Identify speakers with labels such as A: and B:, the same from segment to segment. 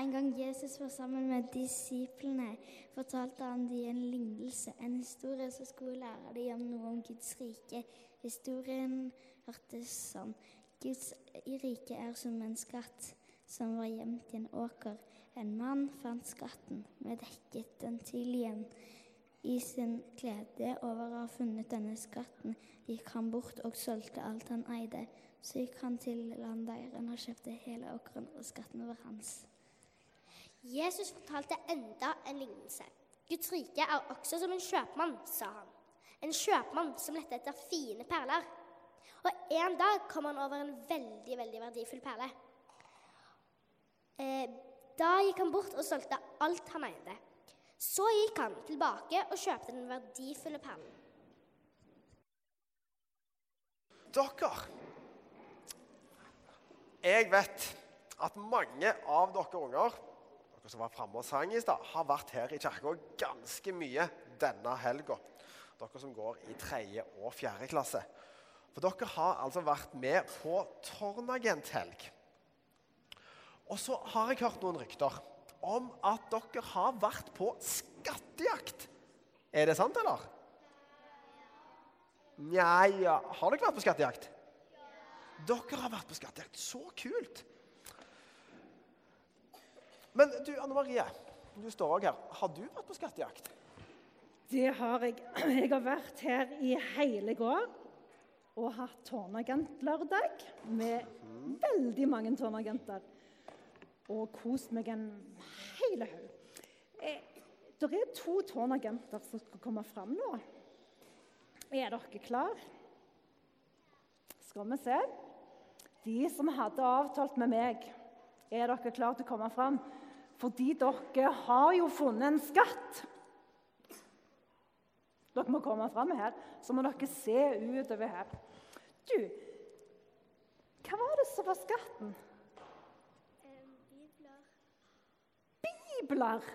A: En gang Jesus var sammen med disiplene, fortalte han dem en lignelse, en historie som skulle lære dem om noe om Guds rike. Historien hørtes sånn. Guds rike er som en skatt som var gjemt i en åker. En mann fant skatten, men dekket den til igjen. I sin glede over å ha funnet denne skatten gikk han bort og solgte alt han eide. Så gikk han til landeieren og kjøpte hele åkeren, og skatten var hans.
B: Jesus fortalte enda en lignelse. Guds rike er også som en kjøpmann, sa han. En kjøpmann som lette etter fine perler. Og en dag kom han over en veldig, veldig verdifull perle. Eh, da gikk han bort og solgte alt han eide. Så gikk han tilbake og kjøpte den verdifulle perlen.
C: Dere Jeg vet at mange av dere unger dere som var framme og sang i stad, har vært her i kirka ganske mye denne helga. Dere som går i tredje og fjerde klasse. For dere har altså vært med på Tornagent-helg. Og så har jeg hørt noen rykter om at dere har vært på skattejakt. Er det sant, eller? Nja, ja. Har dere vært på skattejakt? Dere har vært på skattejakt. Så kult. Men du, Anne Marie, du står òg her. Har du vært på skattejakt?
D: Det har jeg. Jeg har vært her i hele går og hatt tårnagentlørdag med veldig mange tårnagenter. Og kost meg en hel haug. Eh, det er to tårnagenter som skal komme fram nå. Er dere klar? Skal vi se. De som hadde avtalt med meg, er dere klare til å komme fram? Fordi dere har jo funnet en skatt. Dere må komme fram her, så må dere se utover her. Du, hva var det som var skatten?
A: Bibler.
D: Bibler!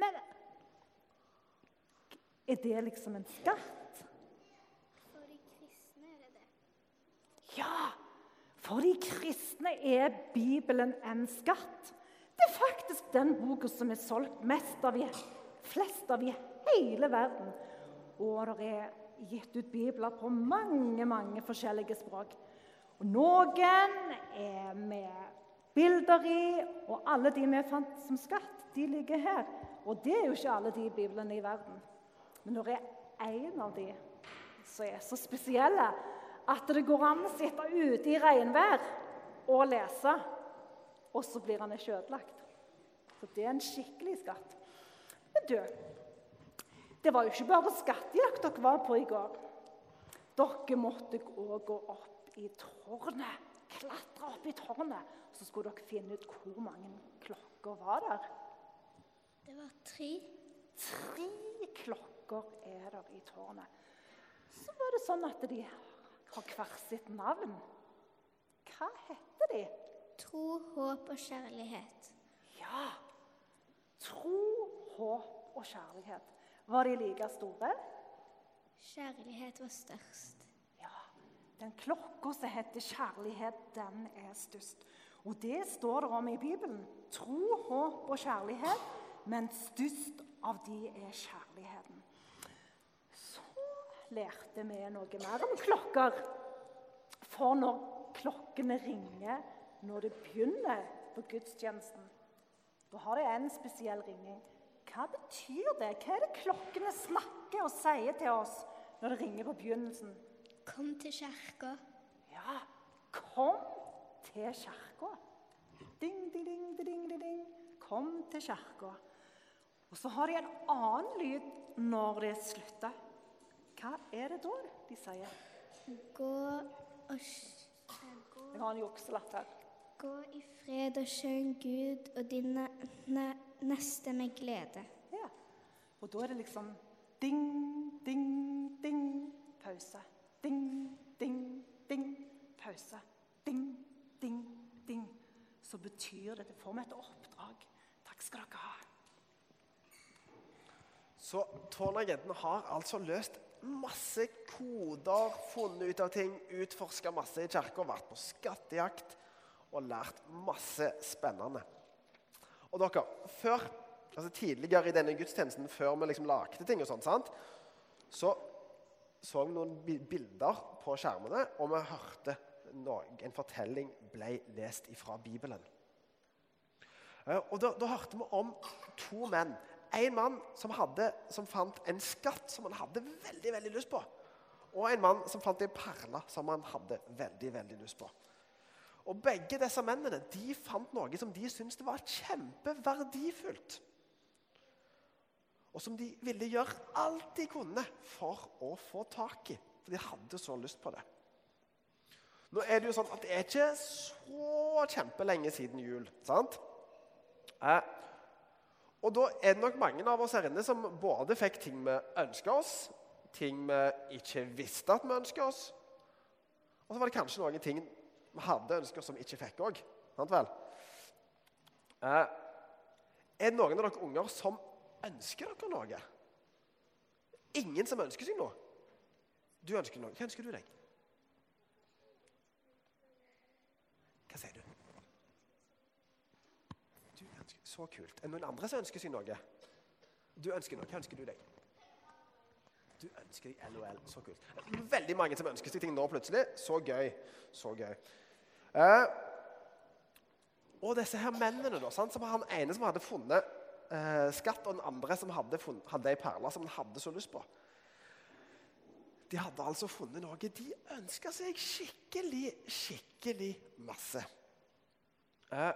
D: Men er det liksom en skatt?
A: For de kristne er det det.
D: Ja, for de kristne er Bibelen en skatt. Det er faktisk den boka som er solgt mest av i, flest av i hele verden. Og det er gitt ut bibler på mange, mange forskjellige språk. Og noen er med bilder i, og alle de vi fant som skatt, de ligger her. Og det er jo ikke alle de biblene i verden. Men når det er én av de som er så spesielle at det går an å sitte ute i regnvær og lese, og så blir han ikke ødelagt. Så det er en skikkelig skatt. Men du, det var jo ikke bare skattejakt dere var på i går. Dere måtte òg gå opp i tårnet. Klatre opp i tårnet. Så skulle dere finne ut hvor mange klokker var der.
A: Det var tre.
D: Tre klokker er der i tårnet. Så var det sånn at de har hvert sitt navn. Hva heter de?
A: Tro, håp og kjærlighet.
D: Ja. Tro, håp og kjærlighet. Var de like store?
A: Kjærlighet var størst.
D: Ja. Den klokka som heter kjærlighet, den er størst. Og det står det om i Bibelen. Tro, håp og kjærlighet, men størst av de er kjærligheten. Lærte vi noe mer om klokker. For når klokkene ringer når det begynner på gudstjenesten, da har det en spesiell ringing. Hva betyr det? Hva er det klokkene snakker og sier til oss når det ringer på begynnelsen?
A: Kom til kirka.
D: Ja, kom til kirka. Ding, ding, ding, ding, ding, ding. Kom til kirka. Og så har de en annen lyd når det slutter. Hva er det da de sier?
A: Gå og
D: Jeg har en jukselapp her.
A: gå i fred og skjønn Gud og din ne ne neste med glede.
D: Ja. Og da er det liksom ding, ding, ding, pause. Ding, ding, ding, pause. Ding, ding, ding. Så betyr det Det får meg et oppdrag. Takk skal dere ha.
C: Så Tårnagenten har altså løst masse koder, funnet ut av ting, utforska masse i kirka, vært på skattejakt og lært masse spennende. Og dere, før, altså Tidligere i denne gudstjenesten, før vi liksom lagde ting, og sånt, sant? så så vi noen bilder på skjermene, og vi hørte noe, en fortelling ble lest fra Bibelen. Eh, Og da, da hørte vi om to menn. En mann som, hadde, som fant en skatt som han hadde veldig veldig lyst på. Og en mann som fant en perle som han hadde veldig veldig lyst på. Og Begge disse mennene de fant noe som de syntes det var kjempeverdifullt. Og som de ville gjøre alt de kunne for å få tak i. For de hadde så lyst på det. Nå er Det jo sånn at det er ikke så kjempelenge siden jul. sant? Eh, og da er det nok mange av oss her inne som både fikk ting vi ønska oss, ting vi ikke visste at vi ønska oss, og så var det kanskje noen ting vi hadde ønska oss som vi ikke fikk òg. Eh, er det noen av dere unger som ønsker dere noe? Ingen som ønsker seg noe? Du ønsker noe. Hva ønsker du deg? Hva sier du? Du ønsker, Så kult. Er det noen andre som ønsker seg noe? Du ønsker noe. Hva ønsker du deg? Du ønsker deg LOL. Så kult. Veldig mange som ønsker seg ting nå plutselig. Så gøy. Så gøy. Eh, og disse her mennene, da, sant? som han ene som hadde funnet eh, skatt, og den andre som hadde, funnet, hadde ei perle som han hadde så lyst på. De hadde altså funnet noe de ønska seg skikkelig, skikkelig masse. Eh,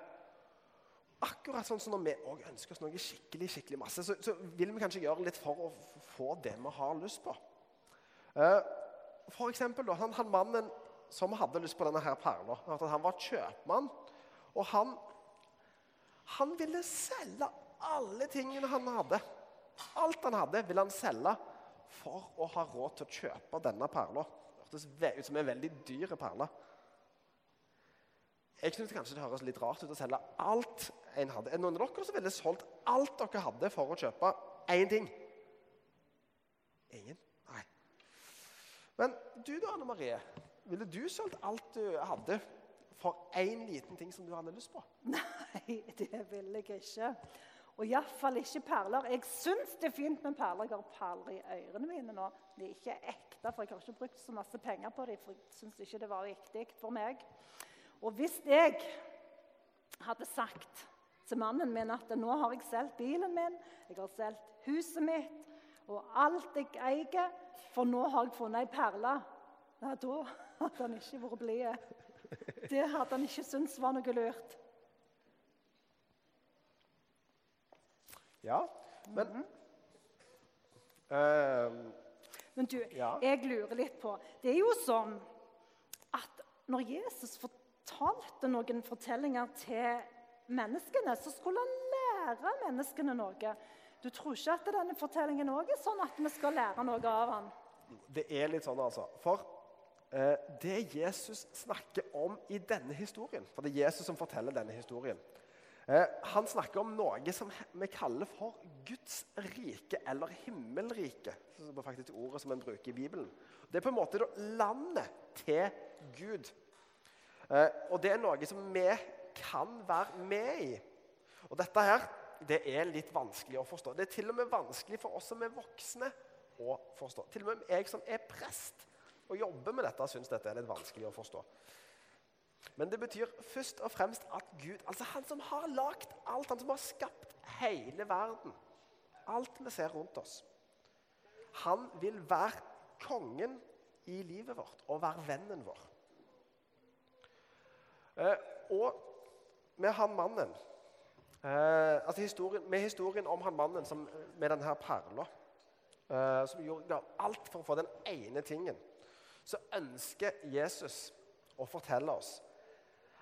C: akkurat sånn som når vi òg ønsker oss noe skikkelig, skikkelig masse, så, så vil vi kanskje gjøre litt for å få det vi har lyst på. Eh, for eksempel da, han, han mannen som hadde lyst på denne her perla, han var kjøpmann. Og han, han ville selge alle tingene han hadde. Alt han hadde, ville han selge for å ha råd til å kjøpe denne perla. Hørtes ut som en veldig dyr perle. Jeg synes kanskje det høres litt rart ut å selge alt en hadde. Er det noen av dere som ville solgt alt dere hadde for å kjøpe én ting? Ingen? Nei. Men du da, Anne Marie. Ville du solgt alt du hadde for én liten ting som du hadde lyst på?
D: Nei, det ville jeg ikke. Og iallfall ikke perler. Jeg syns det er fint med perler. Jeg har perler i ørene mine nå. De er ikke ekte, for jeg har ikke brukt så masse penger på dem. For jeg syns ikke det var viktig for meg. Og hvis jeg hadde sagt til mannen min at nå har jeg solgt bilen min, jeg har solgt huset mitt og alt jeg eier, for nå har jeg funnet ei perle, ja, da hadde han ikke vært blid. Det hadde han ikke syntes var noe lurt.
C: Ja, men eh,
D: Men du,
C: Ja.
D: jeg lurer litt på Det er jo sånn at når Jesus fortalte noen fortellinger til menneskene, så skulle han lære menneskene noe. Du tror ikke at denne fortellingen òg er sånn at vi skal lære noe av han?
C: Det er litt sånn, altså. For eh, det Jesus snakker om i denne historien For det er Jesus som forteller denne historien. Eh, han snakker om noe som vi kaller for Guds rike, eller himmelrike. Det er faktisk ordet som en bruker i Bibelen. Det er på en måte landet til Gud. Eh, og det er noe som vi kan være med i. Og dette her, det er litt vanskelig å forstå. Det er til og med vanskelig for oss som er voksne å forstå. Til og med jeg som er prest og jobber med dette, syns dette er litt vanskelig å forstå. Men det betyr først og fremst at Gud, altså han som har lagd alt, han som har skapt hele verden, alt vi ser rundt oss, han vil være kongen i livet vårt og være vennen vår. Eh, og med han mannen eh, altså historien, Med historien om han mannen som, med denne perla, eh, som gjorde alt for å få den ene tingen, så ønsker Jesus å fortelle oss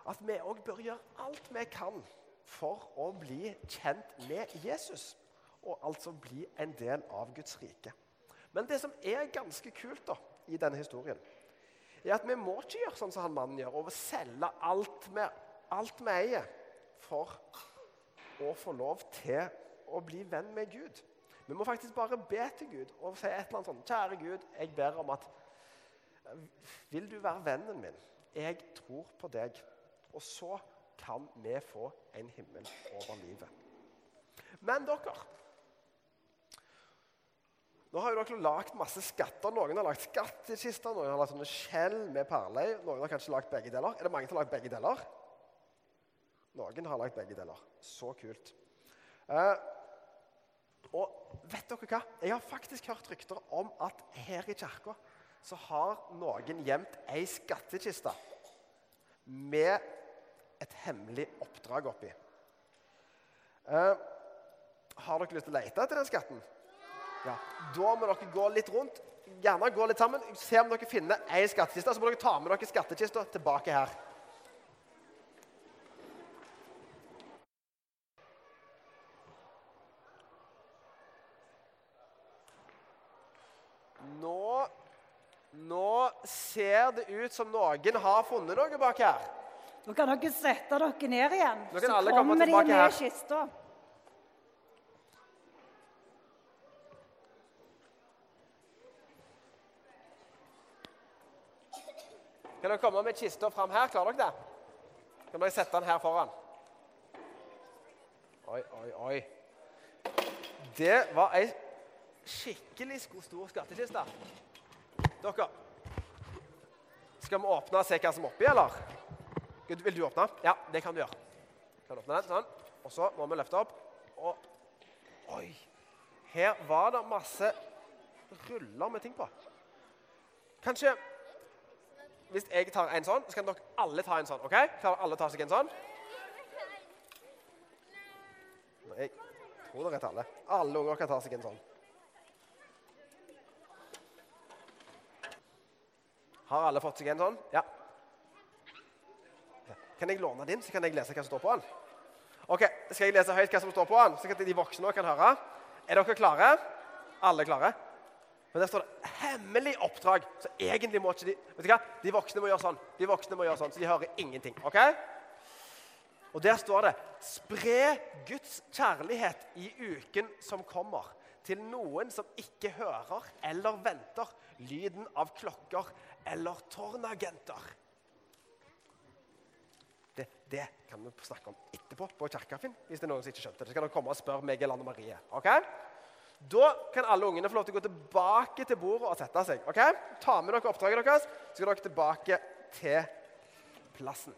C: at vi òg bør gjøre alt vi kan for å bli kjent med Jesus. Og altså bli en del av Guds rike. Men det som er ganske kult da, i denne historien, er at vi må ikke gjøre sånn som han mannen gjør, og selge alt vi, alt vi eier, for å få lov til å bli venn med Gud. Vi må faktisk bare be til Gud og si et eller annet sånn Kjære Gud, jeg ber om at Vil du være vennen min? Jeg tror på deg. Og så kan vi få en himmel over livet. Men dere Nå har jo dere lagd masse skatter. Noen har lagd skattkister, noen har lagd sånne skjell med perler. Noen har kanskje lagd begge deler. Er det mange som har lagd begge deler? Noen har lagd begge deler. Så kult. Eh, og vet dere hva? Jeg har faktisk hørt rykter om at her i kirka så har noen gjemt ei skattkiste med et hemmelig oppdrag oppi. Eh, har dere lyst til å lete etter den skatten? Ja. Da må dere gå litt rundt. Gjerne gå litt sammen. Se om dere finner ei skattkiste. Så må dere ta med dere skattkista tilbake her. Nå, nå ser det ut som noen har funnet noe bak her.
D: Nå kan dere sette dere ned igjen. Så kommer de med
C: her.
D: kista.
C: Kan dere komme med kista fram her? Klarer dere det? Kan dere sette den her foran? Oi, oi, oi. Det var ei skikkelig stor skattkiste. Dere, skal vi åpne og se hva som er oppi, eller? Vil vil du åpne? Ja, det kan du gjøre. Kan du åpne den, sånn. Og så må vi løfte opp. Og Oi! Her var det masse ruller med ting på. Kanskje hvis jeg tar en sånn, så kan dere alle ta en sånn. ok? Klarer alle å ta seg en sånn? Nei, Jeg tror dere tar alle. Alle unger kan ta seg en sånn. Har alle fått seg en sånn? Ja. Kan jeg låne din, så kan jeg lese hva som står på den? Ok, Skal jeg lese høyt hva som står på den, så kan de voksne også kan høre? Er dere klare? Alle klare? Men der står det 'hemmelig oppdrag'. Så egentlig må ikke de Vet du hva? De voksne må gjøre sånn. De voksne må gjøre sånn, Så de hører ingenting. ok? Og der står det 'Spre Guds kjærlighet i uken som kommer', til noen som ikke hører eller venter lyden av klokker eller tårnagenter. Det, det kan vi snakke om etterpå på Kirkafinn, hvis det er noen som ikke skjønte det. Så kan dere komme og spørre meg eller Anne Marie. ok? Da kan alle ungene få lov til å gå tilbake til bordet og sette seg. ok? Ta med dere oppdraget deres, så går dere tilbake til plassen.